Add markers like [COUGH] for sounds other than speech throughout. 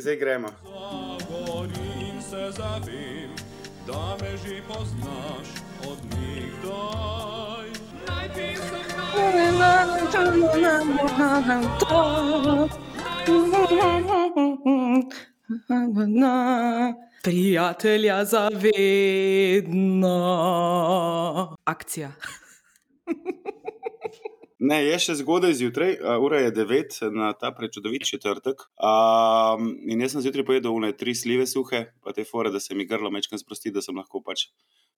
zdaj gremo. Zagorim se zavem, da me že poznaš od nikdaj. Prijatelja za vedno. Akcija. Ne, je še zgodaj zjutraj, uh, ura je 9 na ta prečudovit četrtek. Um, in jaz sem zjutraj pojedel une tri slive suhe, pa te fore, da se mi grlo mečkam sprosti, da sem lahko pač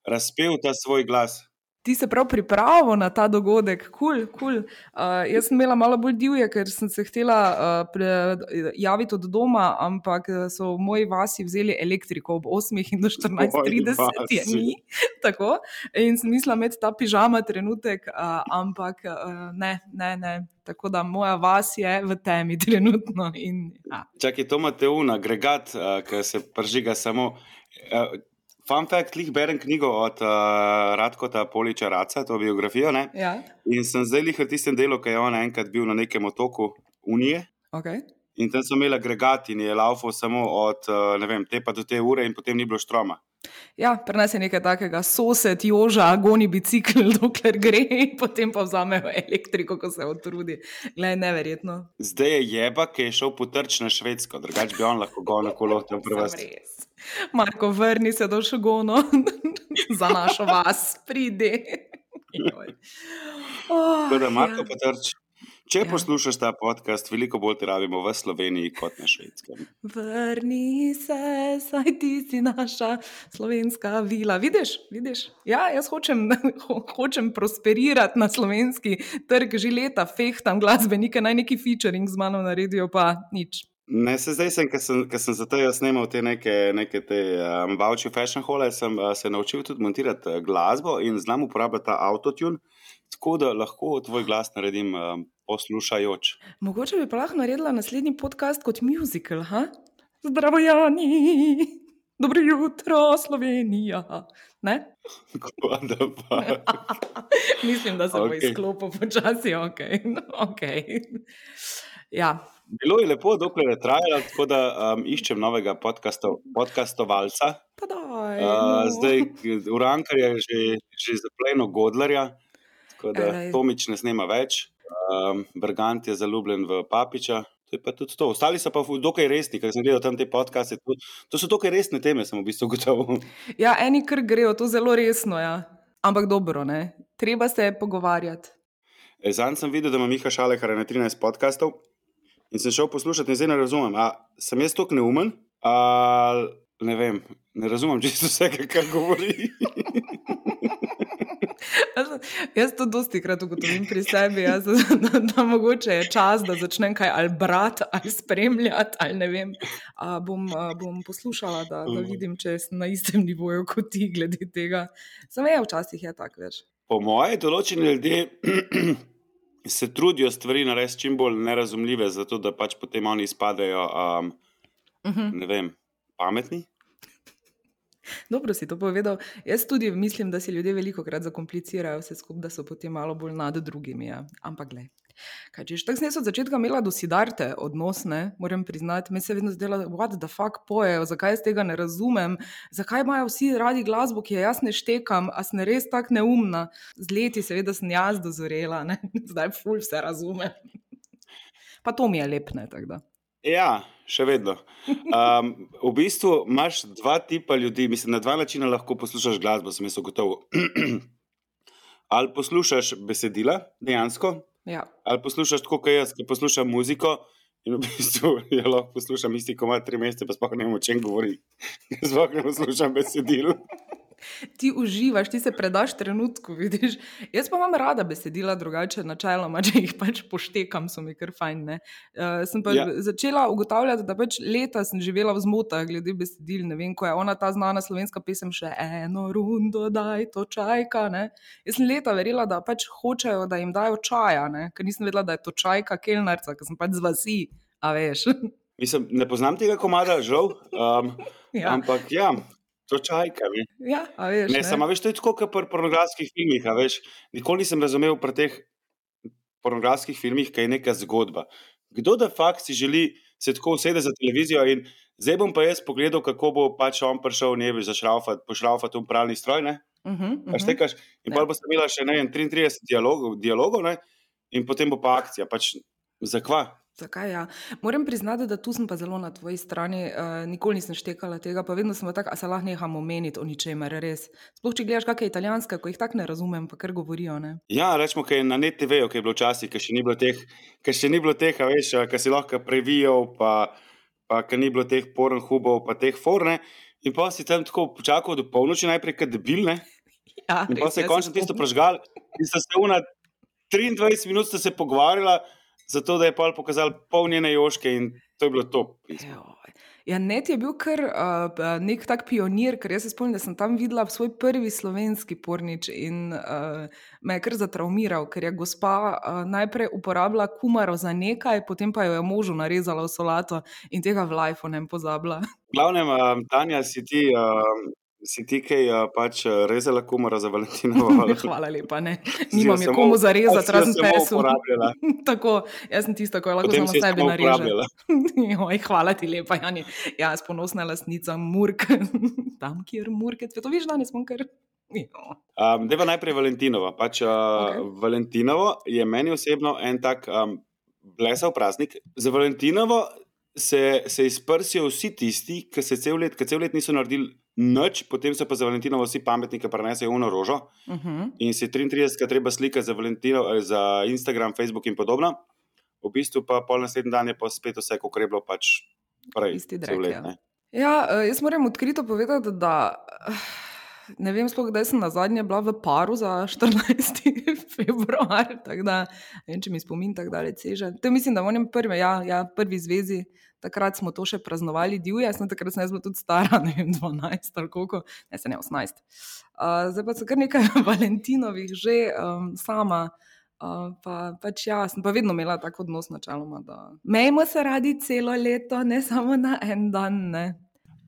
razpel ta svoj glas. Ti se prav pripravil na ta dogodek, kul, cool, kul. Cool. Uh, jaz sem imela malo bolj divje, ker sem se htela uh, javiti od doma, ampak so v moji vasi vzeli elektriko ob 8 in do 14:30 je ni. [LAUGHS] Tako. In sem mislila imeti ta pižama trenutek, uh, ampak uh, ne, ne, ne. Tako da moja vas je v temi [LAUGHS] trenutno. In, ja. Čakaj, to imate un agregat, uh, ki se pržiga samo. Uh, Fun fact, lih berem knjigo od uh, Radkota Poliča Raca, to biografijo. Ja. In sem zdaj lih v tistem delu, ki je on enkrat bil na nekem otoku Unije. Okay. In tam so imeli agregat in je laufal samo od uh, vem, te pa do te ure, in potem ni bilo štroma. Ja, pri nas je nekaj takega, sosed, joža, goni bicikl, [LAUGHS] dokler gre, potem pa vzamejo elektriko, ko se utrudi. Glej, neverjetno. Zdaj je jeba, ki je šel potrč na švedsko, drugače bi on lahko gonil kolo tam [LAUGHS] prvest. Marko, vrni se do šogono, [LAUGHS] za našo vas, pridi. Oh, Tako da, Marko, ja. potrč. Če ja. poslušaš ta podcast, veliko bolj te rabimo v Sloveniji kot na švedskem. Vrni se, saj ti si naša slovenska vila. Vidiš, vidiš? Ja, jaz hočem, [LAUGHS] ho, hočem prosperirati na slovenski trg, že leta fehtam glasbenike, naj neki featuring z mano naredijo, pa nič. Ne, se zdaj sem, ker sem, sem zato jaz snimal te neke, neke te um, voucher fashion hole, sem uh, se naučil tudi montirati uh, glasbo in znam uporabljati ta autotune, tako da lahko tvoj glas naredim um, poslušajoč. Mogoče bi pa lahko naredila naslednji podcast kot musical, ha? Zdravo, Jani, dobro jutro, Slovenija. Ne? [LAUGHS] Mislim, da se okay. bo izklopil počasi, ok. [LAUGHS] okay. Ja. Bilo je lepo, dokler je trajalo, tako da um, iščem novega podcasto, podcastovalca. Daj, uh, no. zdaj, Urankar je že, že zapleno Godlerja, tako da Ej. Tomič ne snema več. Um, Brgant je zaljubljen v Papiča. To je pa tudi to. Ostali so pa dokaj resni, ker sem gledal tam te podcaste. To, to so dokaj resne teme, sem v bistvu gotovo. Ja, eni kar grejo, to zelo resno. Ja. Ampak dobro, ne? treba se pogovarjati. E, Zanj sem videl, da ima Miha Šalehar na 13 podkastov in sem šel poslušati in zdaj ne razumem. A sem jaz tako neumen? A, ne vem, ne razumem [LAUGHS] čisto vse, kar govori. [LAUGHS] Jaz to dosti krat ugotovim pri sebi, jaz, [LAUGHS] da, da, mogoče je čas, da začnem kaj ali brati ali spremljati. Ali ne vem, a, bom, a, bom poslušala, da, da vidim, če sem na istem nivoju kot ti, glede tega. Samo je včasih je tako več. Po mojem, določeni ljudje [CLEARS THROAT] se trudijo stvari narediti čim bolj nerazumljive, zato da pač potem oni izpadejo, um, uh Mhm. -huh. ne vem, pametni. Dobro si to povedal. Jaz tudi mislim, da si ljudje veliko krat zakomplicirajo vse skupaj, da so potem malo bolj nad drugimi. Ja. Ampak, gled. Kaj češ? Tako sem jaz od začetka imela do sidarte odnos, ne? moram priznati. Mi se vedno zdelo, what the fuck pojejo, zakaj jaz tega ne razumem, zakaj imajo vsi radi glasbo, ki jo jaz ne štekam, a sem res tako neumna. Z leti, seveda, sem jaz dozorela, ne? [LAUGHS] zdaj ful vse razumem. Pa to mi je lepne. Ja, še vedno. Um, v bistvu imaš dva tipa ljudi, mislim, na dva načina lahko poslušaš glasbo, sem jaz gotovo. [CLEARS THROAT] Ali poslušaš besedila dejansko, Ja. ali poslušaš tako, kot jaz, ki poslušam muziko. In v bistvu [LAUGHS] je lahko poslušam isti, ko ima tri mesece, pa sploh ne vem, o čem govori. [LAUGHS] Sploh ne poslušam besedil. Ti uživaš, ti se predaš trenutku, [LAUGHS] vidiš. Jaz pa imam rada besedila, drugače načeloma, če jih pač poštekam, so mi kar fajn. Uh, sem pa Ja. ja. začela ugotavljati, da pač leta sem živela v zmotah glede besedil. Ne vem, ko je ona ta znana slovenska pesem še eno rundo, daj to čajka. Ne? Jaz sem leta verjela, da pač hočejo, da jim dajo čaja, ne? ker nisem vedela, da je to čajka kelnarca, ker sem pač z vasi, a veš. [LAUGHS] Mislim, ne poznam tega komada, žal. Um, ja. Ampak ja, to čajka. Ne, ja, a veš. ne, samo veš, to je tako, kot pri pornografskih filmih. a Veš, nikoli nisem razumel pri teh pornografskih filmih, kaj je neka zgodba. Kdo da fakt si želi se tako usede za televizijo in zdaj bom pa jaz pogledal, kako bo pač on prišel, ne veš, zašraufati, pošraufati v pralni stroj. Ne? Uh -huh, uh -huh. Tekaš, in pa boš imela še ne, 33 dialogov, dialogov ne? in potem bo pa akcija. Pač, zakva? Zakaj? Ja? Moram priznati, da tu sem pa zelo na tvoji strani. Uh, nikoli nisem štekala tega, pa vedno sem tako, da se lahko nehamo meniti o ničemer, res. Sploh če gledaš, kakšne italijanske, ko jih tako ne razumem, pa kar govorijo. Ne? Ja, rečemo, kaj je na NTV, ki je bilo včasih, ki še ni bilo teh, ki še ni bilo teh, veš, ki si lahko previjal, pa, pa ki ni bilo teh porn hubov, pa teh forne. In pa si tam tako počakal do polnoči, najprej kot debilne. [LAUGHS] Ja, in pa se je končno tisto prožgal, in sta se una 23 minut se pogovarjala zato da je pol pokazal polnjene joške in to je bilo to. Ja, Net je bil kar uh, nek tak pionir, ker jaz se spomnim, da sem tam videla svoj prvi slovenski pornič in uh, me je kar zatraumiral, ker je gospa uh, najprej uporabila kumaro za nekaj, potem pa jo je možu narezala v solato in tega v lifeu ne pozabila. Glavnem, uh, Tanja, si ti. Uh, Si ti kaj pač rezala kumara za Valentinovo? [LAUGHS] Hvala lepa, ne. Nimam je komu za rezati, razen pesu. [LAUGHS] Tako, jaz sem tista, ko je lahko Potem samo sebi naredila. [LAUGHS] Hvala ti lepa, Jani. Ja, jaz ponosna lasnica Murk. Tam, kjer Murke, to viš danes, smo kar. Um, Deva najprej Valentinova. Pač, uh, okay. Valentinovo je meni osebno en tak um, blesav praznik. Za Valentinovo se, se izprsijo vsi tisti, ki se cel let, cel let niso naredili nič, potem so pa za Valentinovo vsi pametni, ki prenesejo uno rožo. Uh mhm. -huh. In si 33, treba slika za, za Instagram, Facebook in podobno. V bistvu pa pol naslednji dan je pa spet vse, kako je bilo pač prej. Isti drek. Ja. ja, eh, jaz moram odkrito povedati, da. Ne vem, sploh, kdaj sem na zadnje bila v paru za 14. [LAUGHS] februar, tako da ne vem, če mi spomin tako daleč seže. To mislim, da v mojem prvi, ja, ja, prvi zvezi, takrat smo to še praznovali, divje, jaz sem takrat sem bila tudi stara, [LAUGHS] ne vem, 12 ali koliko, ne se ne 18. Uh, zdaj pa so kar nekaj [LAUGHS] Valentinovih že um, sama. Uh, pa, pač ja, sem pa vedno imela tako odnos, načeloma, da mejmo se radi celo leto, ne samo na en dan. Ne.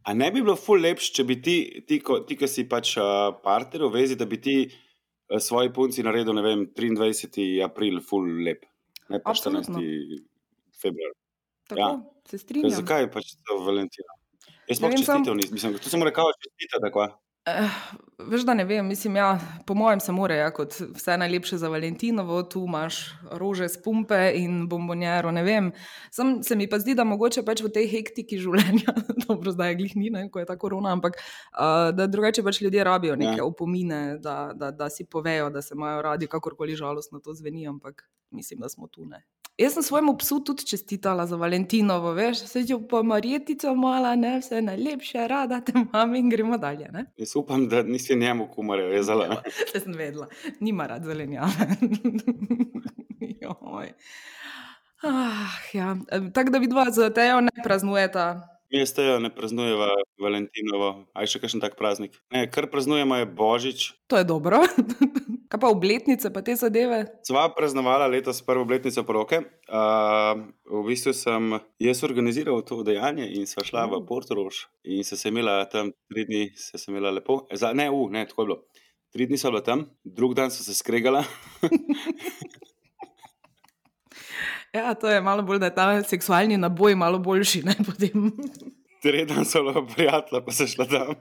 A ne bi bilo ful lepš, če bi ti, ti, ko, ti ki si pač uh, partner v vezi, da bi ti uh, svoji punci naredil, ne vem, 23. april, ful lep, ne pa 14. februar. Tako, ja. Se strinjam. Zakaj pač to Valentina? Jaz pa čestitev nisem, mislim, to sem rekel, čestitev tako. Uh, veš, da ne vem, mislim, ja, po mojem se mora, ja, kot vse najlepše za Valentinovo, tu imaš rože s pumpe in bombonjero, ne vem. Sam se mi pa zdi, da mogoče pač v tej hektiki življenja, [LAUGHS] dobro, zdaj je glihni, ne, ko je ta korona, ampak uh, da drugače pač ljudje rabijo neke ja. opomine, da, da, da si povejo, da se imajo radi, kakorkoli žalostno to zveni, ampak mislim, da smo tu ne. Jaz sem svojemu psu tudi čestitala za Valentinovo, veš, se že po Marjetico mala, ne, vse najlepše, rada te [LAUGHS] imam in gremo dalje. Ne? Jaz upam, da nisi njemu kumar rezala. [LAUGHS] Ja, sem vedela, nima rad zelenjave. [LAUGHS] ah, ja. Tako da vidva za tejo ne praznujeta. Mi s tejo ne praznujeva Valentinovo, aj še kakšen tak praznik. Ne, kar praznujemo je Božič. To je dobro. [LAUGHS] Kaj pa obletnice, pa te zadeve? Sva praznovala letos prvo obletnico poroke. Uh, v bistvu sem jaz organiziral to dejanje in sva šla v Portorož in se sem imela tam tri dni, se sem imela lepo. Za, ne, u, ne, tako je bilo. Tri dni so bila tam, drug dan so se skregala. [LAUGHS] ja, to je malo bolj, da je ta seksualni naboj malo boljši. Ne, dni so bila prijatelja, pa se šla tam.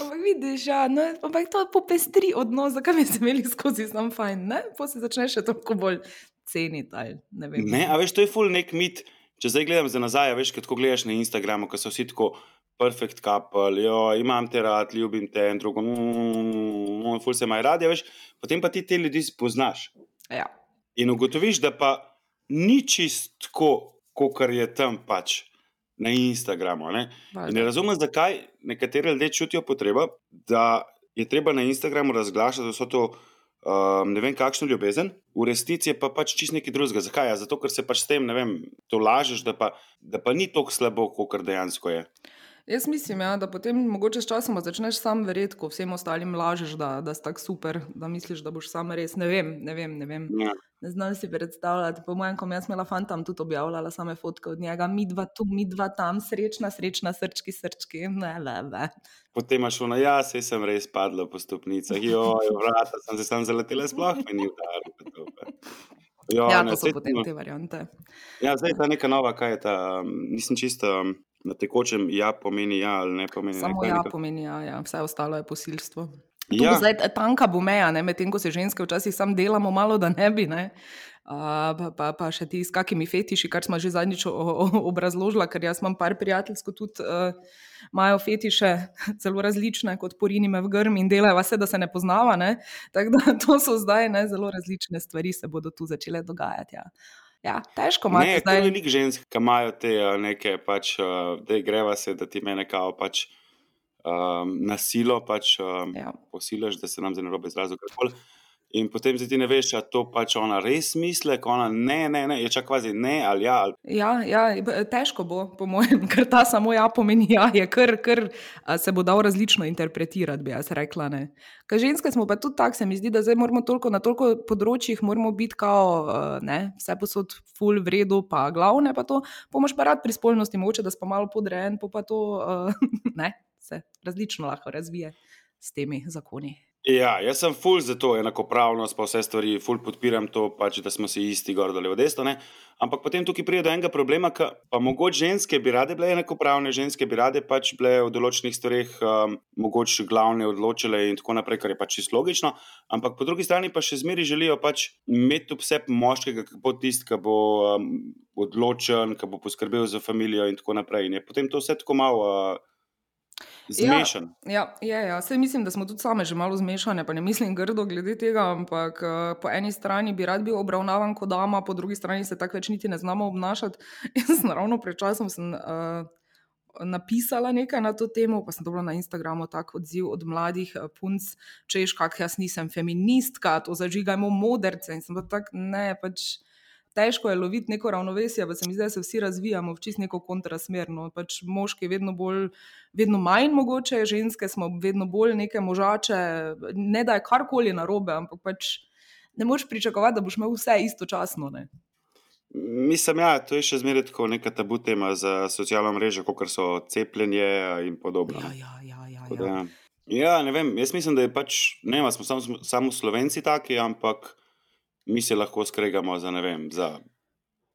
Ampak vidiš, ja, no, ampak to popestri odnos, zakaj bi se imeli skozi sam fajn, ne? Pa se začneš še toliko bolj ceniti. Ne, ne, a veš, to je full nek mit. Če zdaj gledam za nazaj, veš, kako gledaš na Instagramu, ko so vsi tako perfect couple, jo, imam te rad, ljubim te in drugo, mm, ful se maj radi, veš, potem pa ti te ljudi spoznaš. Ja. In ugotoviš, da pa ni čistko, kot je tam pač na Instagramu. Ne, ne razumem, zakaj nekateri ljudje čutijo potrebo, da je treba na Instagramu razglašati vso to. Um, ne vem, kakšno ljubezen, v resnici je pa pač čist nekaj drugega. Zakaj? Ja, zato, ker se pač s tem, ne vem, to lažeš, da pa, da pa ni tako slabo, kot dejansko je. Jaz mislim, ja, da potem mogoče s časom začneš sam verjeti, ko vsem ostalim lažeš, da, da si tako super, da misliš, da boš sam res. Ne vem, ne vem. Ne, vem. Ja. ne znam si predstavljati. Po mojem, ko jaz imela fantam tudi objavljala same fotke od njega, mi dva tu, mi dva tam, srečna, srečna, srčki, srčki. Ne, ne, ne. Potem imaš ono, ja, se sem res padla po stopnicah, jo, vrata sem se tam zaletela, sploh mi ni udarila. Ja, ja to so potem te variante. Ja, zdaj je ta neka nova, kaj je ta, nisem čisto na tekočem, ja pomeni ja ali ne pomeni. Samo ja neka... pomeni ja, ja, vse ostalo je posilstvo. Ja. Zdaj, tanka bo meja, medtem ko se ženske včasih sam delamo, malo da ne bi. Ne? Uh, pa, pa, pa še ti s kakimi fetiši, kar smo že zadnjič obrazložili, ker jaz imam par prijateljsko tudi. Uh, Imajo fetiše zelo različne, kot porini me v grm in delajo vse, da se ne poznava. Ne? Tako da to so zdaj ne, zelo različne stvari, se bodo tu začele dogajati. Ja. Ja, težko imati. Ne, zdaj... veliko žensk, ki imajo te neke, pač, da greva se, da ti mene kao pač um, na silo pač, um, ja. posilaš, da se nam zelo robe izrazi. In potem ti ne veš, ali to pač ona res misli, ona ne, ne, ne, je čak kvazi ne ali ja. Ali... Ja, ja, težko bo, po mojem, [LAUGHS] ker ta samo ja pomeni ja, je kar, kar se bo dal različno interpretirati, bi jaz rekla. Ne. Kaj ženske smo pa tudi tako, se mi zdi, da zdaj moramo toliko, na toliko področjih moramo biti kao, ne, vse posod full v redu, pa glavne pa to, pomoč pa rad pri spolnosti, moče, da smo malo podrejen, pa, pa to, uh, [LAUGHS] ne, se različno lahko razvije s temi zakoni. Ja, jaz sem full za to enakopravnost, pa vse stvari, full podpiram to, pač, da smo si isti, gor ali v desno. Ne? Ampak potem tukaj pride do enega problema, ki pa mogoče ženske bi rade bile enakopravne, ženske bi rade pač bile v določenih stvareh um, mogoče glavne odločile in tako naprej, kar je pač čisto logično. Ampak po drugi strani pa še zmeri želijo pač imeti vse moškega, ki bo tisti, ki bo um, odločen, ki bo poskrbel za družino in tako naprej. In potem to vse tako malo. Uh, Zmešan. Ja, ja, ja. Vse mislim, da smo tudi sami že malo zmešani, pa ne mislim grdo glede tega, ampak uh, po eni strani bi rad bil obravnavan kot dama, po drugi strani se tako več niti ne znamo obnašati. [LAUGHS] Jaz naravno pred časom sem uh, napisala nekaj na to temo, pa sem dobila na Instagramu tak odziv od mladih uh, punc, češ, kak jaz nisem feministka, to zažigajmo moderce in sem pa tak, ne, pač težko je loviti neko ravnovesje, pa se mi zdi, da se vsi razvijamo v čist neko kontrasmerno. Pač moški je vedno bolj, vedno manj mogoče, ženske smo vedno bolj neke možače, ne da je karkoli narobe, ampak pač ne moreš pričakovati, da boš imel vse istočasno. Ne? Mislim, da ja, je to še zmeraj tako neka tabu tema za socialno mrežo, kot so cepljenje in podobno. Ja, ja, ja. ja, ja. Ja, ne vem, jaz mislim, da je pač, ne vem, smo samo, samo slovenci taki, ampak mi se lahko skregamo za, vem, za,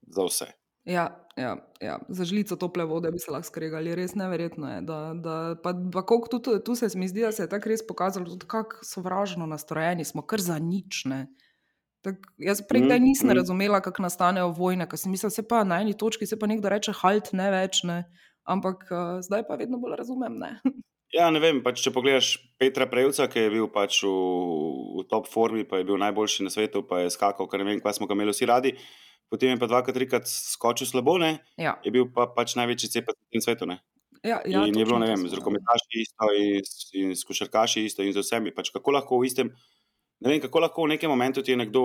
za vse. Ja, ja, ja. Za žlico tople vode bi se lahko skregali, res neverjetno je. Da, da, pa, pa tudi, tu se mi zdi, da se je tako res pokazalo, kako sovražno nastrojeni smo, kar za nič. Tak, jaz prej mm, nisem mm. razumela, kako nastanejo vojne, ker sem mislila, se pa na eni točki se pa nekdo reče, halt ne več, ne. ampak uh, zdaj pa vedno bolj razumem. [LAUGHS] Ja, ne vem. Pač, če pogledaš Petra Prejca, ki je bil pač v, v top formi, pa je bil najboljši na svetu, pa je skakal, kar ne vem, kaj smo ga imeli vsi radi. Potem je pa dvakrat, trikrat skočil slabo, ja. je bil pa pač največji cepet na svetu. Ja, ja, in je bilo, ne vem, z rokometaši isto, in, in s košarkaši isto, in z vsemi. Pač, kako lahko v istem, ne vem, kako lahko v nekem momentu ti je nekdo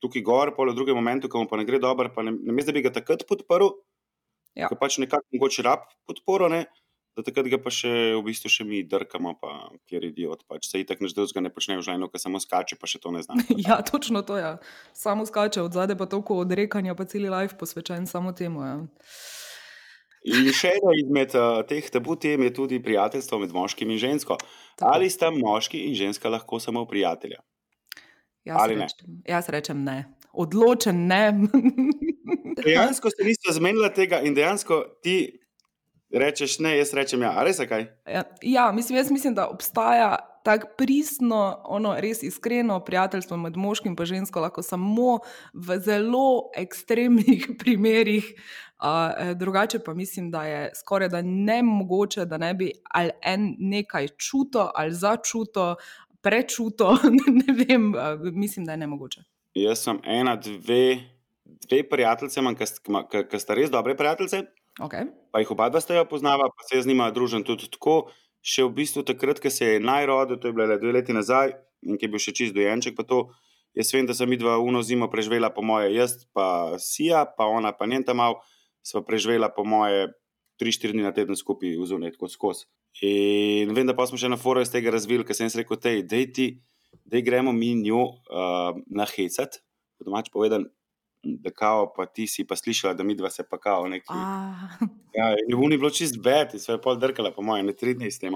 tukaj gor, pol v drugem momentu, ko mu pa ne gre dobro, pa ne, ne mislim, da bi ga takrat podprl, ja. ker pač nekako mogoče rab podporo. Ne? Da takrat ga pa še v bistvu še mi drkamo, pa kjer idiot. Pač. Se itak než drugega ne počne v žajnu, ker samo skače, pa še to ne znam. [LAUGHS] ja, točno to je. Ja. Samo skače od zadaj, pa toliko odrekanja, pa celi life posvečen samo temu. Ja. In še ena izmed uh, teh tabu tem je tudi prijateljstvo med moškim in žensko. Tako. Ali sta moški in ženska lahko samo prijatelja? Jaz Ali rečem, ne? Jaz rečem ne. Odločen ne. [LAUGHS] dejansko ste niste zmenili tega in dejansko ti rečeš ne, jaz rečem ja, res kaj. Ja, ja mislim, jaz mislim, da obstaja tako pristno, ono, res iskreno prijateljstvo med moškim in žensko, lahko samo v zelo ekstremnih [LAUGHS] primerih. Uh, drugače pa mislim, da je skoraj da ne mogoče, da ne bi ali en nekaj čuto ali začuto, prečuto. [LAUGHS] ne vem, uh, mislim, da je ne mogoče. Jaz sem ena, dve, dve prijateljice, ki sta res dobre prijateljice. Okay. Pa jih oba dva sta jo poznala, pa se je z njima družen tudi tako. Še v bistvu takrat, ko se je najrodil, to je bilo le dve leti nazaj in ki je bil še čist dojenček. Jaz vem, da sem midva uno zimo preživela, po moje, jaz pa Sija, pa ona pa njen tam mal, sva preživela, po moje, tri, štiri dni na teden skupaj v zunaj, kot skozi. In vem, da pa smo še na forumu iz tega razvili, ker sem rekel, da gremo mi njo uh, nahecati, po domač povedan, da kao, pa ti si pa slišala, da mi dva se pa kao neki. Ja, in ni bilo čist bed, in se je pol drkala, po mojem, ne tri dni s tem.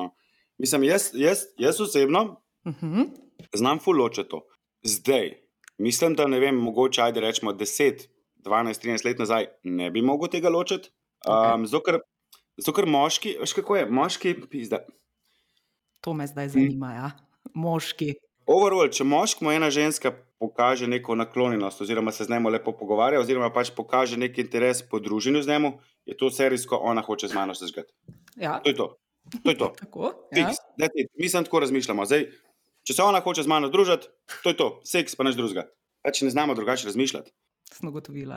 Mislim, jaz, jaz, jaz osebno uh mhm. -huh. znam fuloče to. Zdaj, Mislim, da ne vem, mogoče ajde rečemo 10, 12, 13 let nazaj ne bi mogel tega ločiti. Um, okay. Zato, ker moški, veš kako je, moški, pizda. To me zdaj zanima, ja. Moški. Overall, če moškemu ena ženska pokaže neko naklonjenost, oziroma se z njim lepo pogovarja, oziroma pač pokaže neki interes po družini z njim, je to serijsko, ona hoče z mano se zgati. Ja. To je to. to, je to. [LAUGHS] Tako, ja. Mi samo tako razmišljamo. Zdaj, če se ona hoče z mano družiti, to je to, seks pa neč drugega. Pač ne znamo drugače razmišljati. Smo gotovili.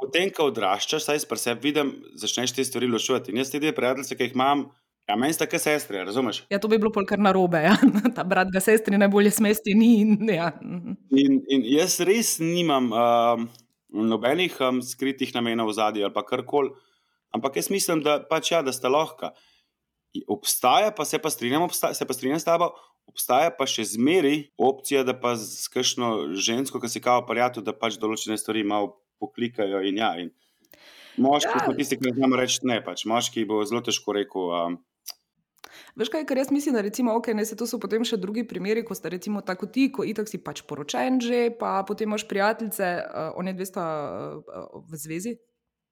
Potem, ko odraščaš, saj pri sebi vidim, začneš te stvari ločevati. In jaz te dve prijateljice, ki jih imam, Ja, meni sta kot sestre, razumeš? Ja, to bi bilo polkar na robe. Ja. [LAUGHS] Ta brat ga sestri najbolje smesti. Ni, ja. In, in jaz res nimam uh, nobenih um, skritih namenov v zadnji ali karkoli. Ampak jaz mislim, da, pač, ja, da sta lahka. Obstaja, pa se pa strinjam, obstaja, se pa strinjam s tabo, obstaja pa še zmeri opcija, da pa z kakšno žensko, ki si kao prijatelj, da pač določene stvari malo poklikajo. In ja, in moški ja. so tisti, ki znamo reči ne. Pač. Moški bo zelo težko rekel. Um, Veš kaj, kar jaz mislim, da recimo, okay, ne, to so potem še drugi primeri, ko ste recimo tako ti, ko itak si pač poročen že, pa potem imaš prijateljice, uh, one dve sta uh, v zvezi.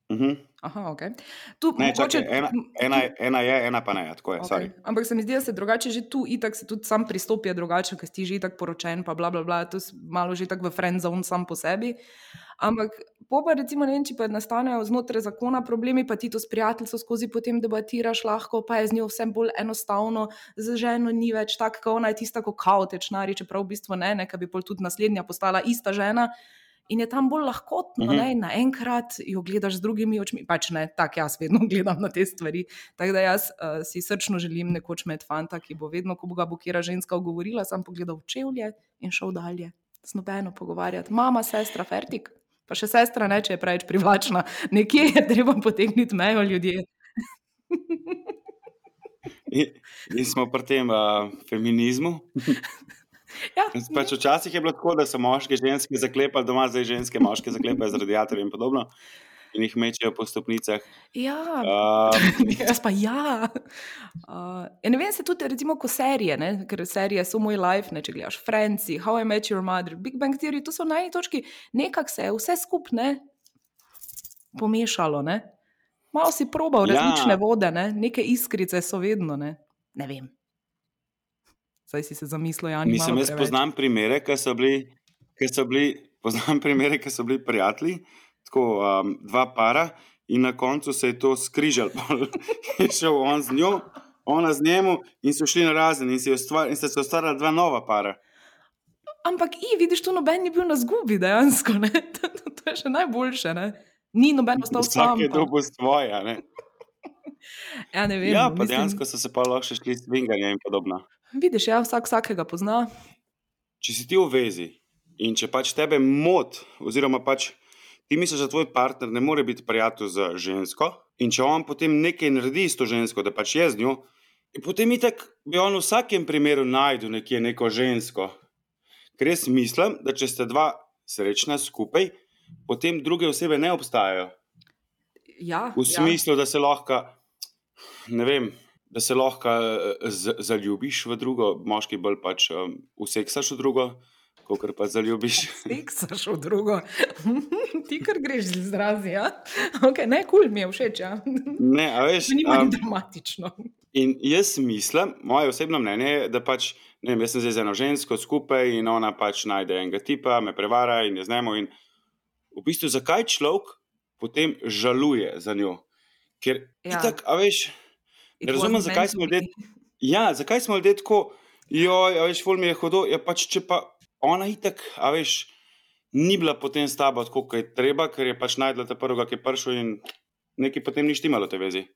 Uh mhm. -huh. Aha, okay. tu, ne, mogoče, čakaj, ena, ena, ena je, ena pa ne. Je, okay. Ampak se mi zdi, da se drugače že tu, itak se tudi sam pristopi drugače, ker si že tako poročen, pa bla, bla, bla, to je malo že tako v friend zone sam po sebi. Ampak Po pa recimo, ne vem, če pa nastanejo znotraj zakona problemi, pa ti to s prijateljem skozi potem debatiraš, lahko pa je z njo vse bolj enostavno, za ženo ni več tako, kot ona je tista, kot kaotečna, čeprav v bistvu ne, neka bi pol tudi naslednja postala ista žena. In je tam bolj lahkotno, da mm -hmm. naenkrat jo gledaš z drugimi očmi. Pač ne, tako jaz vedno [LAUGHS] gledam na te stvari. Tako da jaz uh, si srčno želim nekoč imeti fanta, ki bo vedno, ko bo ga bo kera ženska ogovorila, sam pogledal čevlje in šel dalje. Z nobeno pogovarjati. Mama, sestra, fertik. Pa še sestra ne, če je preveč privlačna. Nekje je treba potegniti mejo ljudje. [LAUGHS] Mi smo pri tem uh, feminizmu. [LAUGHS] Ja, pač včasih je bilo tako, da so moški ženske zaklepali doma, zdaj ženske moške zaklepajo z radiatorjem in podobno in jih mečejo po stopnicah. Ja, uh, [LAUGHS] jaz pa ja. Uh, ne vem, se tudi, recimo, ko serije, ne? ker serije so moj life, ne? če gledaš Franci, How I Met Your Mother, Big Bang Theory, to so najnižji točki, nekako se je vse skupne pomešalo. Ne? Malo si probal ja. različne vode, ne? neke iskrice so vedno, ne, ne vem. Zdaj si se zamislil, ja, nisem. Jaz poznam primere, ki so bili, ki so bili, poznam primere, ki so bili prijatelji tako, um, dva para, in na koncu se je to skrižal. [LAUGHS] je šel on z njo, ona z njim, in so šli na razen, in, ustvar, in se je ustvarila dva nova para. Ampak, i, vidiš, tu noben ni bil na zgubi, dejansko. [LAUGHS] To, je še najboljše. Ne? Ni noben ostal sam. Vsak je dobil svoje. Ne? [LAUGHS] Ja, ne vem, ja, pa mislim... dejansko so se pa lahko šli s tvinganje in podobno. Vidiš, ja, vsak vsakega pozna. Če si ti v vezi in če pač tebe moti, oziroma pač ti misliš, da tvoj partner ne more biti prijatelj z žensko, in če on potem nekaj naredi s to žensko, da pač je z njo, potem itek bi on v vsakem primeru najdel nekje neko žensko. Ker jaz mislim, da če ste dva srečna skupaj, potem druge osebe ne obstajajo. Ja, v ja. smislu, ja. da se lahko, ne vem. Da se lahko eh, zaljubiš v drugo, moški bolj pač um, useksaš v drugo, kot pa zaljubiš. [LAUGHS] Seksaš v drugo, [LAUGHS] ti kar greš z izrazi. Ja? Okay, ne, kul cool mi je všeč. Ja? Ne, a veš. Ni um, dramatično. In jaz mislim, moje osebno mnenje je, da pač, ne vem, jaz sem zdaj z eno žensko skupaj in ona pač najde enega tipa, me prevara in je znemo. In v bistvu, zakaj človek potem žaluje za njo? Ker ja. itak, a veš, ne razumem, zakaj smo ljudje. Ja, zakaj smo ljudje tako, joj, veš, ful mi je hodo. Ja, pač, če pa ona itek, a veš, ni bila potem s tabo tako, kot je treba, ker je pač najdla te prvega, ki je prišel in nekaj potem ni štimalo te vezi.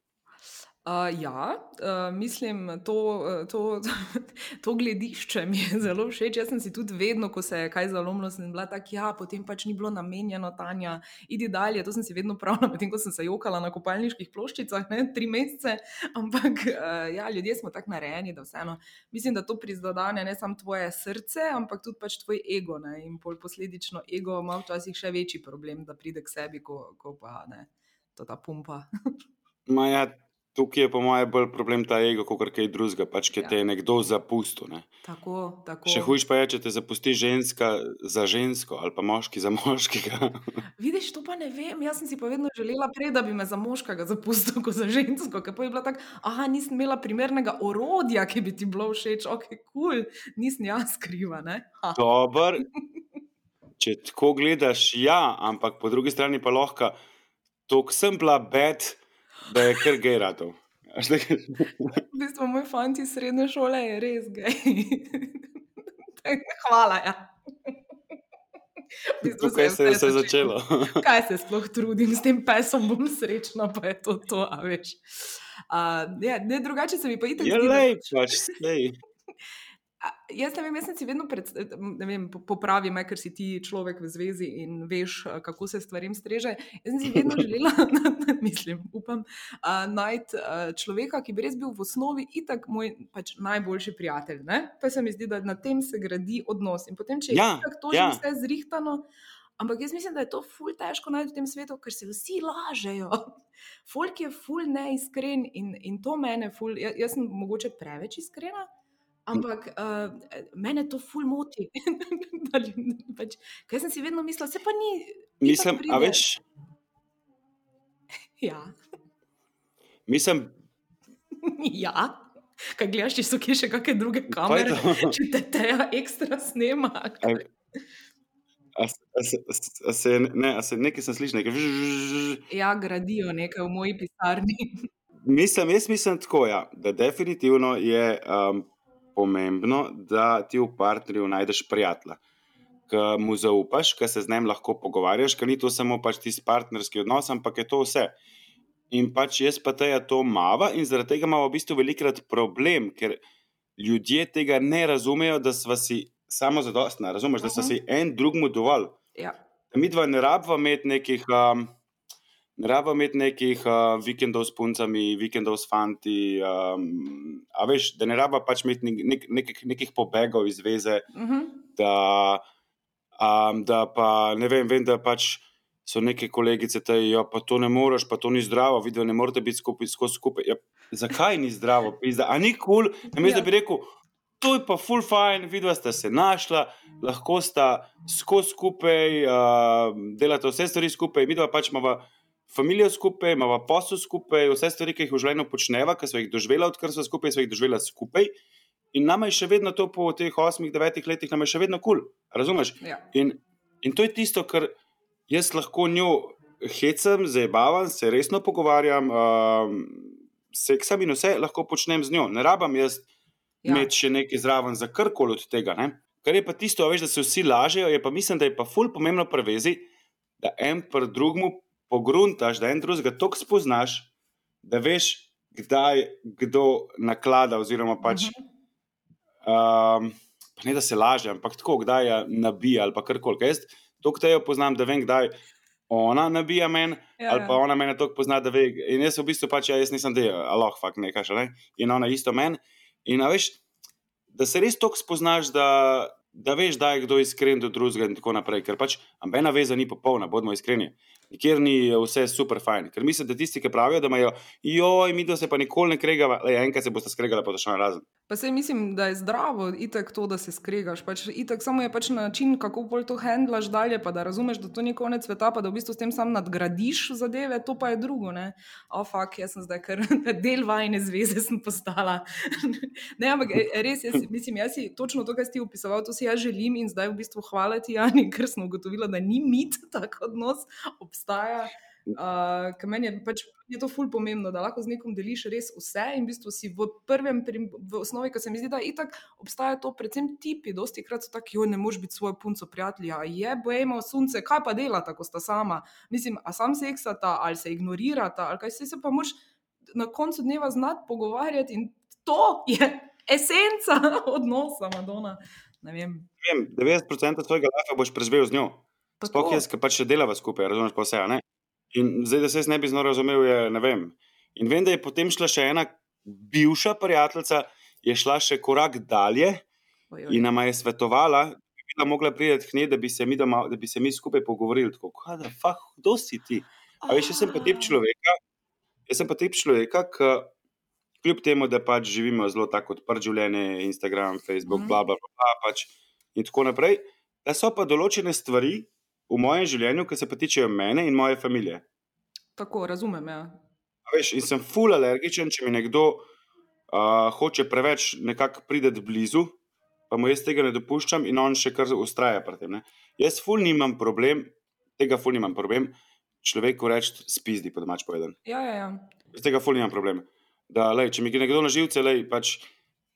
Uh, ja, uh, mislim, to, to, to, [LAUGHS] to gledišče mi je zelo všeč. Jaz sem si tudi vedno, ko se je kaj zalomilo, sem bila tako, ja, potem pač ni bilo namenjeno, Tanja, idi dalje. To sem si vedno pravila, [LAUGHS] medtem ko sem se jokala na kopalniških ploščicah, ne, tri mesece. Ampak uh, ja, ljudje smo tako narejeni, da vseeno. Mislim, da to prizadene ne samo tvoje srce, ampak tudi pač tvoj ego. Ne, in posledično ego ima včasih še večji problem, da pride k sebi, ko, ko pa ne, to ta pumpa. [LAUGHS] Maja, tukaj je po mojem bolj problem ta ego, kot kaj drugega, pač, ki Ja. te je nekdo zapustil. Ne. Tako, tako. Še hujš pa je, če te zapusti ženska za žensko ali pa moški za moškega. [LAUGHS] Vidiš, to pa ne vem. Jaz sem si pa vedno želela, prej, da bi me za moškega zapustil, kot za žensko. Ker pa je bila tako, ah, nisem imela primernega orodja, ki bi ti bilo všeč, ok, kul, cool. nisem jaz kriva. Dober, [LAUGHS] če tako gledaš, ja, ampak po drugi strani pa lahko, tako sem bila bed, da je kar gej ratov. V bistvu moj fant iz srednje šole je res gej. Hvala. Ja. V bistvu Tukaj se je vse začelo. [LAUGHS] Kaj se sploh trudim, s tem pesom bom srečna, pa je to to, a veš. Uh, ja, ne, drugače se mi pa itek zdi, da- lej, pač sej. Jaz ne vem, jaz sem si vedno pred, vem, po- popravi me, ker si ti človek v zvezi in veš, a, kako se stvarem streže. Jaz sem si vedno [LAUGHS] želela, [LAUGHS] mislim, upam, a, najti a, človeka, ki bi res bil v osnovi itak moj pač, najboljši prijatelj. Ne? Pa se mi zdi, da na tem se gradi odnos. In potem, če je Ja, itak to ja. že vse zrihtano. Ampak jaz mislim, da je to ful težko najti v tem svetu, ker se vsi lažejo. [LAUGHS] Folk je ful neiskren in, in to mene ful. Jaz, jaz sem mogoče preveč iskrena, ampak uh, mene to ful moti. [LAUGHS] Pač, ker sem si vedno mislila, se pa ni. Mislim, a pride." veš, [LAUGHS] Ja. mislim, [LAUGHS] ja. Kaj gledaš, če so kje še kakšne druge kamere, če te teja ekstra snema. a, a, se- a, se- ne, a se nekaj sem slišal, nekaj. žžžž. Ja, gradijo nekaj v moji pisarni. Mislim, jaz mislim tako, ja, da definitivno je um, pomembno, da ti v partnerju najdeš prijatelja, ki mu zaupaš, ki se z njim lahko pogovarjaš, ker ni to samo pač tisti partnerski odnos, ampak je to vse. In pač jaz pa teja to mava in zaradi tega imamo v bistvu velikrat problem, ker ljudje tega ne razumejo, da smo si samo zadostna, razumeš, da smo Mhm. si en drugmu dovolj. Ja. Mi dva ne rabimo imeti nekih, um, ne rabimo imeti nekih uh, vikendov s puncami, vikendov s fanti. Um, a veš, da ne rabimo pač imeti nek, nek, nekih, nekih pobegov iz veze, Uh -huh. da, um, da pa ne vem, vem, da pač so neke kolegice, da ja, pa to ne moreš, pa to ni zdravo, vidijo, ne morete biti skupaj, skozi skupaj. Ja, zakaj ni zdravo, pizda? A ni kul, cool? namesto Ja. da bi rekel. To je pa full fajn, vidva sta se našla, lahko sta skozi skupaj, uh, delata vse stvari skupaj, mi dva pač imamo družino skupaj, imamo posel skupaj, vse stvari, ki jih v življenju počneva, ki smo jih doživela, odkar smo skupaj, smo jih doživela skupaj. In nama je še vedno to po teh osmih, devetih letih, nam je še vedno kul, cool, razumeš? Ja. In, in to je tisto, kar jaz lahko njo hecam, zabavam, se resno pogovarjam, um, seksam in vse lahko počnem z njo. Ne rabam jaz Ja. imeti še nekaj zraven za karkoli od tega. Ne? Kar je pa tisto, veš, da se vsi lažejo, je pa mislim, da je pa ful pomembno prevezi, da en pr drugmu pogruntaš, da en drugega toliko spoznaš, da veš, kdaj kdo naklada, oziroma pač. Mhm. Um, pa ne da se laže, ampak tako, kdaj je nabija ali pa karkoli. Ker Jaz toliko tejo poznam, da vem, kdaj ona nabija meni, Ja, ali pa ja. ona mene toliko pozna, da ve. In jaz v bistvu pač, ja, jaz nisem del, aloh, fakt nekaj še ne. In ona isto meni. In veš, da se res toliko spoznaš, da, da veš, da je kdo iskren do drugega in tako naprej. Ker pač ambena veza ni popolna, bodimo iskreni. Nikjer ni vse super fajn. Ker mislim, da tisti, ki pravijo, da imajo, joj, mi da se pa nikoli ne kregava, le enkrat se boste skregali, pa to še razen. Pa se mislim, da je zdravo, itak to, da se skregaš. Pač, itak samo je pač način, kako bolj to handlaš dalje, pa da razumeš, da to ni konec sveta, pa da v bistvu s tem sam nadgradiš zadeve, to pa je drugo. Ne, oh, fuck, jaz sem zdaj kar [LAUGHS] del vajne zveze sem postala. [LAUGHS] ne, ampak e, res, jaz, mislim, jaz si točno to, kar si ti opisoval, to si jaz želim in zdaj v bistvu hvala ti, Jani, ker sem ugotovila, da ni mit [LAUGHS] tak odnos, obstaja. Uh, ker meni je, pač, je to ful pomembno, da lahko z nekom deliš res vse in v bistvu si v prvem, v osnovi, ker se mi zdi, da itak obstaja to, predvsem tipi, dosti krat so taki, jo ne moš biti svojo punco prijatelja, je bojemo sunce, kaj pa delata, ko sta sama. Mislim, a sam seksata ali se ignorirata, ali kaj se, se pa moš na koncu dneva znati pogovarjati in to je [LAUGHS] esenca odnosa, Madona. Ne vem. Vem, 90% svojega life boš preživel z njo. Sploh jaz, ki pač še delava skupaj, razumeš pa vse. Ne? In zdaj, da se jaz ne bi znal razumel, je ne vem. In vem, da je potem šla še ena bivša prijateljica, je šla še korak dalje Oj, oj. in nama je svetovala, da bi bila mogla priti k njej, da bi se mi, doma, da bi se mi skupaj pogovorili. Tako, da, fah, kdo si ti? A veš, jaz sem pa tip človeka. Jaz sem pa tip človeka, ki kljub temu, da pač živimo zelo tako odprt življenje, Instagram, Facebook, Mhm. bla, bla, bla, bla pač in tako naprej, da so pa določene stvari v mojem življenju, ki se pa tičejo mene in moje družine. Tako, razumem. Ja. A Veš, in sem ful alergičen, če mi nekdo uh, hoče preveč nekako priti blizu, pa mu jaz tega ne dopuščam in on še kar ustraja pri tem. Ne. Jaz ful nimam problem, tega ful nimam problem, človeku reči spizdi, po domač povedan. Ja, ja, ja. Jaz tega ful nimam problem. Da, lej, če mi gre nekdo na živce, lej, pač,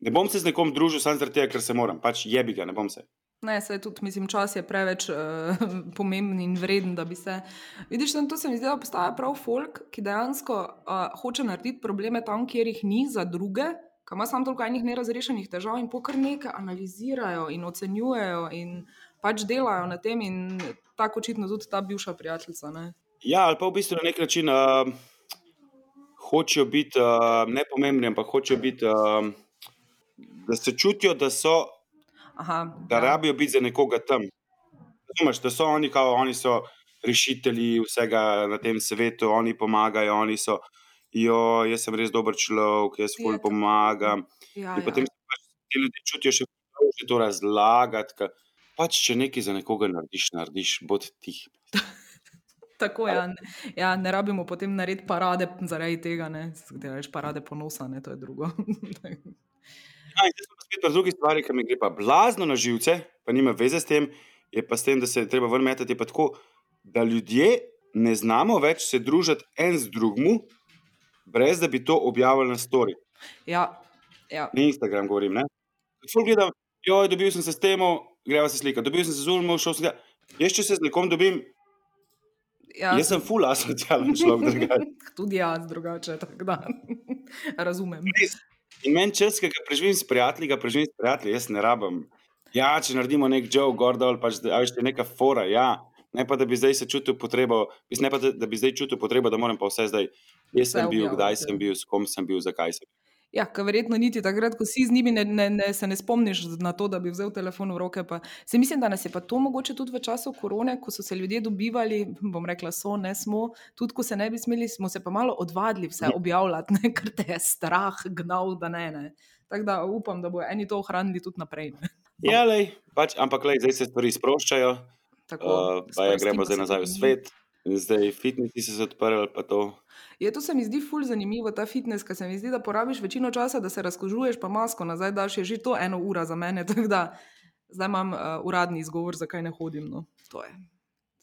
ne bom se z nekom družil samo zaradi tega, ker se moram, pač jebi ga, ne bom se. Ne, se tudi, mislim, čas je preveč uh, [LAUGHS] pomemben in vreden, da bi se. Vidiš, tam to se mi zdi, da postaja prav folk, ki dejansko uh, hoče narediti probleme tam, kjer jih ni za druge, ki ima samo toliko enih nerazrešenih težav in pokar nekaj analizirajo in ocenjujejo in pač delajo na tem in tako očitno tudi ta bivša prijateljica. Ne? Ja, ali pa v bistvu na nek način uh, hočejo biti uh, nepomembni, ampak hočejo biti, uh, da se čutijo, da so, Aha, da ja. rabijo biti za nekoga tam. Razumeš, da so oni, kao, oni so rešitelji vsega na tem svetu, oni pomagajo, oni so, jo, jaz sem res dober človek, jaz ful tako. pomagam. Ja, In potem ja. se pač ti ljudje čutijo še bolje to razlagati. Ka, pač, če nekaj za nekoga narediš, narediš, bod tih. [LAUGHS] Tako je. Ja, ne- ja, ne rabimo potem narediti parade zaradi tega, ne reč parade ponosa, ne, to je drugo. [LAUGHS] Ja, in zdaj smo spet pri drugi stvari, ki mi gre pa blazno na živce, pa nima veze s tem, je pa s tem, da se je treba ven metati, je pa tako, da ljudje ne znamo več se družiti en z drugim, brez da bi to objavili na story. ja, ja. Na Instagram govorim. Ful gledam, joj, dobil sem se s tem, greva se slika, dobil sem se z Ulmo, šel sem. Jaz, če se z nekom dobim, ja. jaz sem ful asocialen človek. [LAUGHS] Tudi jaz, drugače. tako Da. [LAUGHS] Razumem. Res. In meni čas, ki ga preživim s prijatelji, ga preživim s prijatelji, jaz ne rabim. Ja, če naredimo nek joke, gor dol, pač, da a veš, je neka fora, ja. Ne pa, da bi zdaj se čutil potrebo, ne pa, da, bi zdaj čutil potrebo, da moram pa vse zdaj. Jaz sem bil, kdaj sem bil, s kom sem bil, zakaj sem bil. Ja, ker verjetno niti takrat, ko si z njimi, ne, ne, ne, se ne spomniš na to, da bi vzel telefon v roke. Pa. Se mislim, da nas je pa to mogoče tudi v času korone, ko so se ljudje dobivali, bom rekla, so, ne smo, tudi ko se ne bi smeli, smo se pa malo odvadili vse Ja. objavljati, ne, [LAUGHS] ker te je strah gnal, da ne. ne. Tako da upam, da bodo eni to ohranili tudi naprej. Ne. Ja, lej, pač, ampak lej, zdaj se stvari sproščajo, Tako, uh, pa sprosti gremo zdaj nazaj v svet, zdaj fitnesi so se odprli, pa to. Je to se mi zdi ful zanimivo, ta fitness, ker se mi zdi, da porabiš večino časa, da se razkožuješ, pa masko nazaj daš, je že to eno ura za mene. [LAUGHS] Tako da zdaj imam uh, uradni izgovor, zakaj ne hodim. No. To je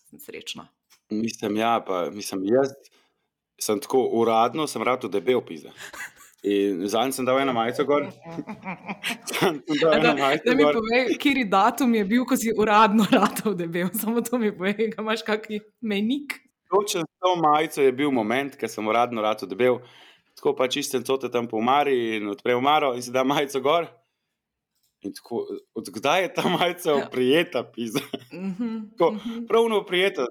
sem srečna. Mislim, ja, pa mislim, jaz sem tako uradno, sem rad debel pizda. [LAUGHS] In zanj sem dal eno majico gor. [LAUGHS] Da, eno majico da mi gor. povej, kiri datum je bil, ko si uradno [LAUGHS] ratov debel. Samo to mi povej, ga imaš kakšen menik. Točno s to majico je bil moment, ko sem uradno rad debel. Tako pa čistem cote tam po umari in odprem umaro in si da majico gor. In tako, od kdaj je ta majica Ja. oprijeta, pizda? Mhm, [LAUGHS] Tako, mhm. pravno oprijeta.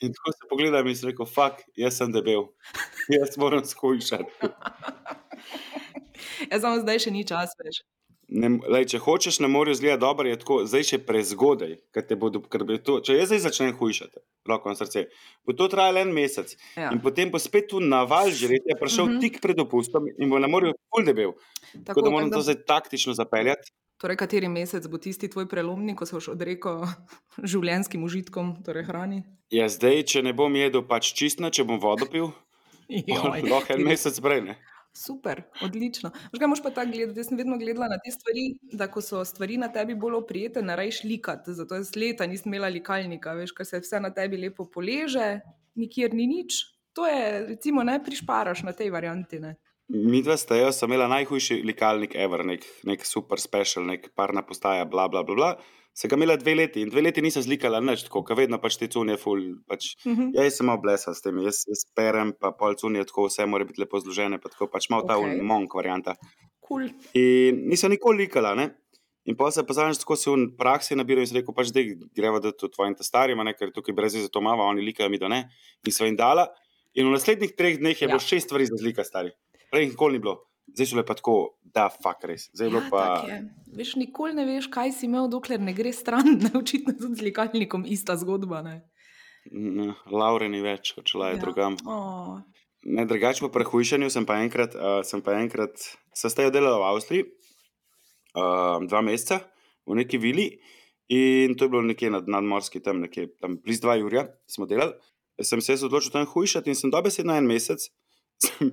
In tako se pogledam in si rekel, fuk, jaz sem debel. Jaz moram skušati. [LAUGHS] Ja, samo zdaj še ni čas več. Ne, lej, če hočeš na morju zgleda dobro, je tako, zdaj še prezgodaj. ker te Bodo, ker bo to, če jaz zdaj začnem hujšati, roko na srce, bo to trajalo en mesec. Ja. In potem bo spet tu naval žreti, je prišel Mhm. -huh. tik pred dopustom in bo na morju ful debel. Tako, tako da moram tako to zdaj taktično zapeljati. Torej, kateri mesec bo tisti tvoj prelomnik, ko se boš odrekel [LAUGHS] življenjskim užitkom, torej hrani? Ja, zdaj, če ne bom jedel pač čistno, če bom vodo pil, [LAUGHS] lahko en mesec prej. Super, odlično. Kaj moš pa tako gledati? Jaz sem vedno gledala na te stvari, da ko so stvari na tebi bolj oprijete, ne rajš likati. Zato jaz leta nisem imela likalnika, veš, ker se vse na tebi lepo poleže, nikjer ni nič. To je, recimo, ne prišparaš na tej varianti. Mi dva sta, sem imela najhujši likalnik ever, nek, nek super special, nek parna postaja, bla, bla, bla. bla. Se ga imela dve leti in dve leti nisem zlikala nič, tako, ker vedno pač te cunje ful. Pač, Mhm. ja, jaz sem malo blesa s tem, jaz, jaz perem, pa pol cunje, tako vse mora biti lepo zložene, pa tako pač malo ta okay. monk varianta. Cool. In nisem nikoli likala, ne. In pa se pa zadnjič tako se v praksi nabiral in sem rekel, pač zdaj greva da to tvojim starima, ne, ker tukaj brez veze to mava, oni likajo mi, da ne. In sva jim dala. In v naslednjih treh dneh je Ja. bilo šest stvari za zlika stari. Prej nikoli ni bilo. Zdaj so le pa tako, da fak res. Zdaj je Ja, pa. je. Veš, nikoli ne veš, kaj si imel, dokler ne gre stran. [LAUGHS] Ne, očitno tudi z likalnikom ista zgodba. Ne? Mm, Laure ni več, odšla je ja. drugam. Oh, ne drugače po prehujšanju sem pa enkrat, uh, sem pa enkrat sestajal delal v Avstriji, uh, dva meseca v neki vili. In to je bilo nekje nad, nadmorski, tam nekje tam blizu dva Jurja, smo delali. Sem se odločil tam hujšati in sem dobesedno en mesec [LAUGHS]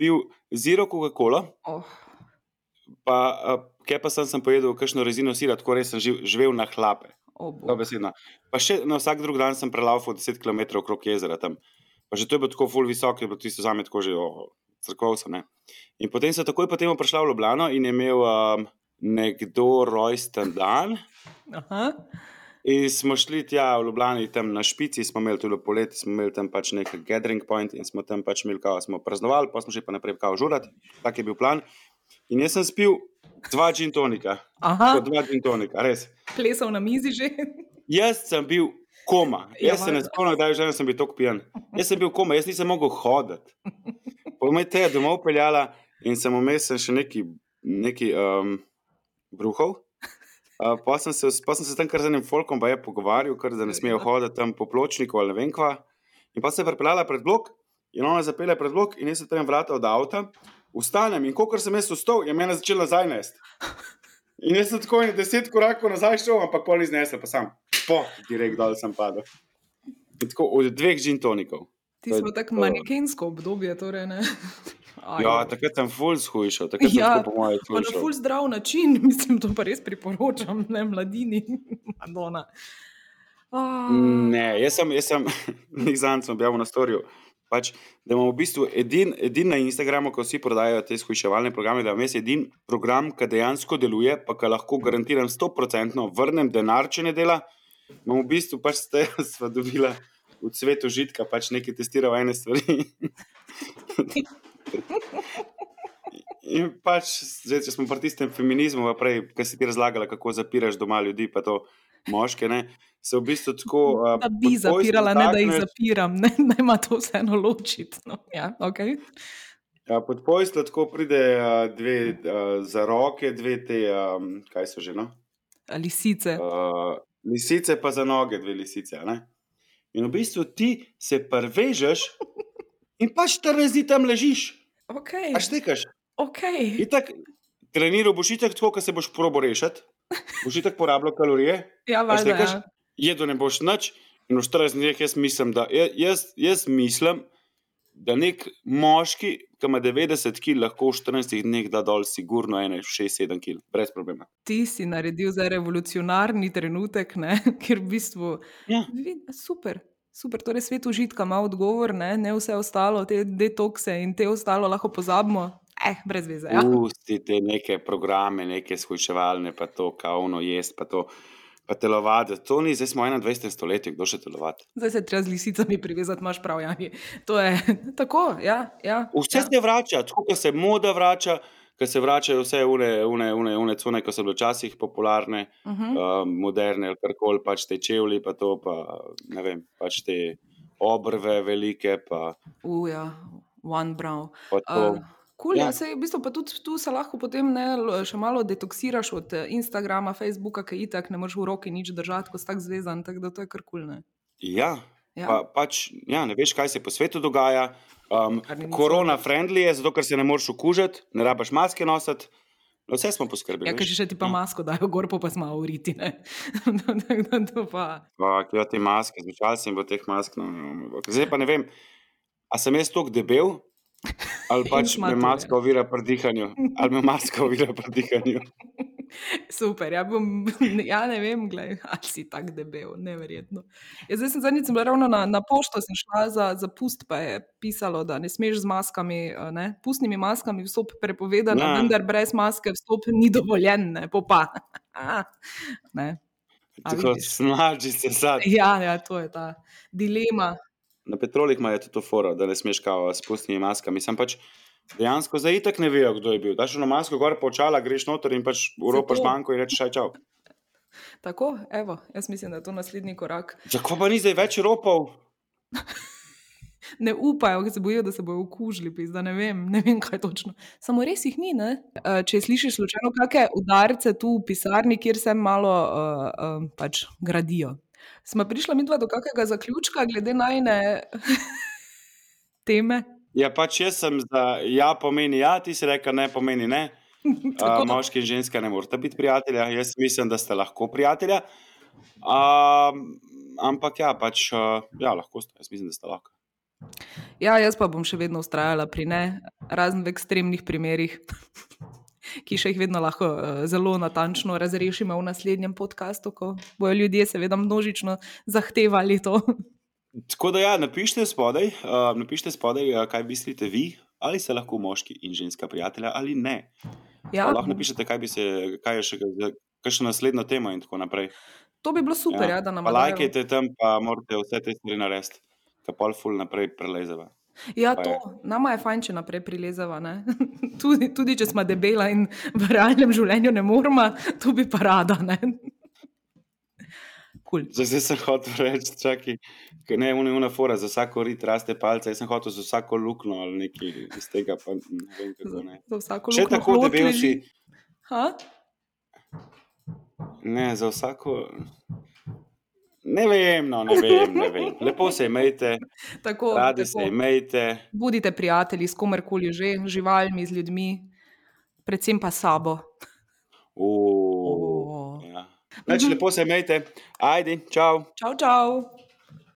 pil zero Coca-Cola. Oh. Pa, kaj pa sem, sem pojedel, kakšno rezino sira, tako res sem živ, živel na hlape. Oh, pa še na vsak drug dan sem prelaufal 10 km okrog jezera tam. Pa že to je bilo tako ful visoko, je bilo tisto zame tako že crkvovce. In potem sem takoj potem prišel v Ljubljano in imel um, nekdo rojsten dan. Aha. In smo šli tja v Ljubljani, tam na špici, smo imeli tudi poleti, smo imeli tam pač nek gathering point in smo tam pač imeli, kao smo praznovali, pa smo šli pa naprej, kao žurati. Tak je bil plan. In jaz sem spil dva gin tonika. Aha. Dva gin tonika, res. Plesal na mizi že. Jaz sem bil koma. Ja, jaz ja, se ne spomnim, da je že sem bil tako pijan. Jaz sem bil koma, jaz nisem mogel hoditi. Potem te je domov peljala in sem vmes še neki, neki um, bruhov. Uh, pa, sem se, pa sem se tam kar z enim folkom pogovarjal, ker da ne smejo hoditi tam po pločniku ali ne vem kva. In pa se je pripeljala pred blok in ona zapelje pred blok in jaz se tam vrata od avta, vstanem in ko sem jaz vstal, je meni začela nazaj nest. In jaz sem tako in deset korakov nazaj šel, ampak pol iznesel, pa sam, po, direkt dol sem padel. In tako od dveh žin tonikov. Ti smo tako manekensko obdobje, torej ne. Ja, takrat sem ful shujšal, takrat ja, sem po mojem shujšal. Na ful zdrav način, [LAUGHS] mislim, to pa res priporočam, ne mladini, [LAUGHS] Madonna. Oh. Ne, jaz sem, jaz sem, [LAUGHS] nisem sem objavil na storju. Pač, da imamo v bistvu edin, edin na Instagramu, ko vsi prodajajo te shujševalne programe, da imamo edin program, ki dejansko deluje, pa ki lahko garantiram 100% vrnem denar, če ne dela. Imamo v bistvu pač ste sva dobila v svetu žitka, pač nekaj testiral ene stvari. [LAUGHS] In pač, zdaj, če smo pri tistem feminizmu, ki si ti razlagala, kako zapiraš doma ljudi, pa to moške, ne, se v bistvu tako. [LAUGHS] Da bi zapirala, ne da jih zapiram, ne, [LAUGHS] ne ima to vseeno ločiti. No, ja, okay. ja, pod pojstvom tako pride dve uh, za roke, dve te, um, kaj so že. No? Lisice. Uh, lisice, pa za noge, dve lisice. Ne? In v bistvu ti se prevežeš in pač te rezi tam ležiš. Okay. Až tekaš. Okay. Treniral boš tako, kot se boš probo rešiti, boš tako porabljal kalorije. Ja, valjda, ja. Jedo ne boš nič. In v 40 dneh jaz mislim, da, jaz, jaz mislim, da nek moški, ki ima 90 kg, lahko v 14 dneh da dol, sigurno 6-7 kg, brez problema. Ti si naredil za revolucionarni trenutek, ne? [LAUGHS] ker v bistvu ja. super. Super, torej svet užitka ima odgovor, ne? ne vse ostalo, te detokse in te ostalo lahko pozabimo. Eh, brez veze. Ja? Pustite neke programe, neke skuševalne, pa to, kauno jest, pa to. Pa telovati, to ni, zdaj smo v 21. stoletju, kdo še telovati. Zdaj se treba z lisicami privezati, imaš prav, Jani. To je [LAUGHS] tako, ja. ja Vse ja. se vrača, tako kot se moda vrača, ker se vračajo vse une cune, ki so bile včasih popularne, uh -huh. uh, moderne ali kar koli, pač te čevlji, pa to, pa ne vem, pač te obrve velike. Uja, one brown. Cool, ja. Ja, se, v bistvu pa tudi tu se lahko potem ne, še malo detoksiraš od eh, Instagrama, Facebooka, ki itak ne moreš v roki nič držati, ko si tako zvezan, tako da to je kar kul. Cool, ja, ja. Pa, pač, ja, ne veš, kaj se po svetu dogaja. Um, korona friendly je, zato ker se ne moreš okužiti, ne rabaš maske nositi. No, vse smo poskrbeli. Ja, ker še ti pa ja. masko dajo, gor pa smo uriti. [LAUGHS] ja, te maske, zmečal sem v teh maskah. No, zdaj pa ne vem, a sem jaz tako debel, ali [LAUGHS] pač me maska ovira pri dihanju, ali me maska ovira pri dihanju. [LAUGHS] Super, ja, bom, ja ne vem, gledaj, [LAUGHS] ali si tako debel, neverjetno. Ja, zdaj sem zadnjič bila ravno na, na pošto, sem šla za, za pust, pa je pisalo, da ne smeš z maskami, ne, pustnimi maskami vstop prepovedan, ja. vendar brez maske vstop ni dovoljen, ne, popa. ne. Tako snaži se sad. Ja, ja, to je ta dilema. Na petrolih ima je to foro, da ne smeš kao s pustnimi maskami. Sem pač, dejansko zdaj itak ne vejo, kdo je bil. Daš na masko, gor počala, greš noter in pač uropaš banko in rečeš, čau. Tako, evo, jaz mislim, da je to naslednji korak. Zakaj pa ni zdaj več ropov? [LAUGHS] ne upajo, ker se bojijo, da se bodo okužili, da ne vem, ne vem, kaj točno. Samo res jih ni. Ne? Eh, če slišiš slučajno kakšne udarce tu v pisarni, kjer se malo uh, uh, pač gradijo. Smo prišli mi dva do kakega zaključka, glede najne [LAUGHS] teme? Ja, pač jaz sem za ja, pomeni ja, ti si rekel ne, pomeni ne. [LAUGHS] Uh, moški in ženska ne morata biti prijatelja. Jaz mislim, da ste lahko prijatelja. Uh, ampak ja, pač uh, ja, lahko ste. Jaz mislim, da ste lahko. Ja, jaz pa bom še vedno ustrajala pri ne, razen v ekstremnih primerih, [LAUGHS] ki še jih vedno lahko uh, zelo natančno razrešimo v naslednjem podkastu, ko bojo ljudje seveda množično zahtevali to. Tako da, ja, napišite spodaj, uh, napišite spodaj uh, kaj mislite vi, ali se lahko moški in ženska prijatelja ali ne. Ja. Lahko napišete, kaj, se, kaj je še, kaj še naslednja tema in tako naprej. To bi bilo super, ja. Ja, da nam lahko. Lajkajte tam, pa morate vse te stvari narediti ki pa ful naprej prelezeva. Ja, to nama je fajn, če naprej prilezeva. [LAUGHS] tudi, tudi če smo debela in v realnem življenju ne moramo, tu bi pa rada. Cool. Zdaj sem hotel reči, da ne je una fora, za vsako rit raste palce. Jaz sem hotel za vsako luknjo ali nekaj iz tega. Pa, ne vem, kako ne. Za, za vsako luknjo. Če tako debel si. Ha? Ne, za vsako. Ne vem, no, ne vem, ne vem. Lepo se imejte, [LAUGHS] tako, radi tako. se imejte. Budite prijatelji s komerkoli že, živalmi, z ljudmi, predvsem pa sabo. Uf, oh. ja. Lepo se imejte, ajdi, čau. Čau, čau.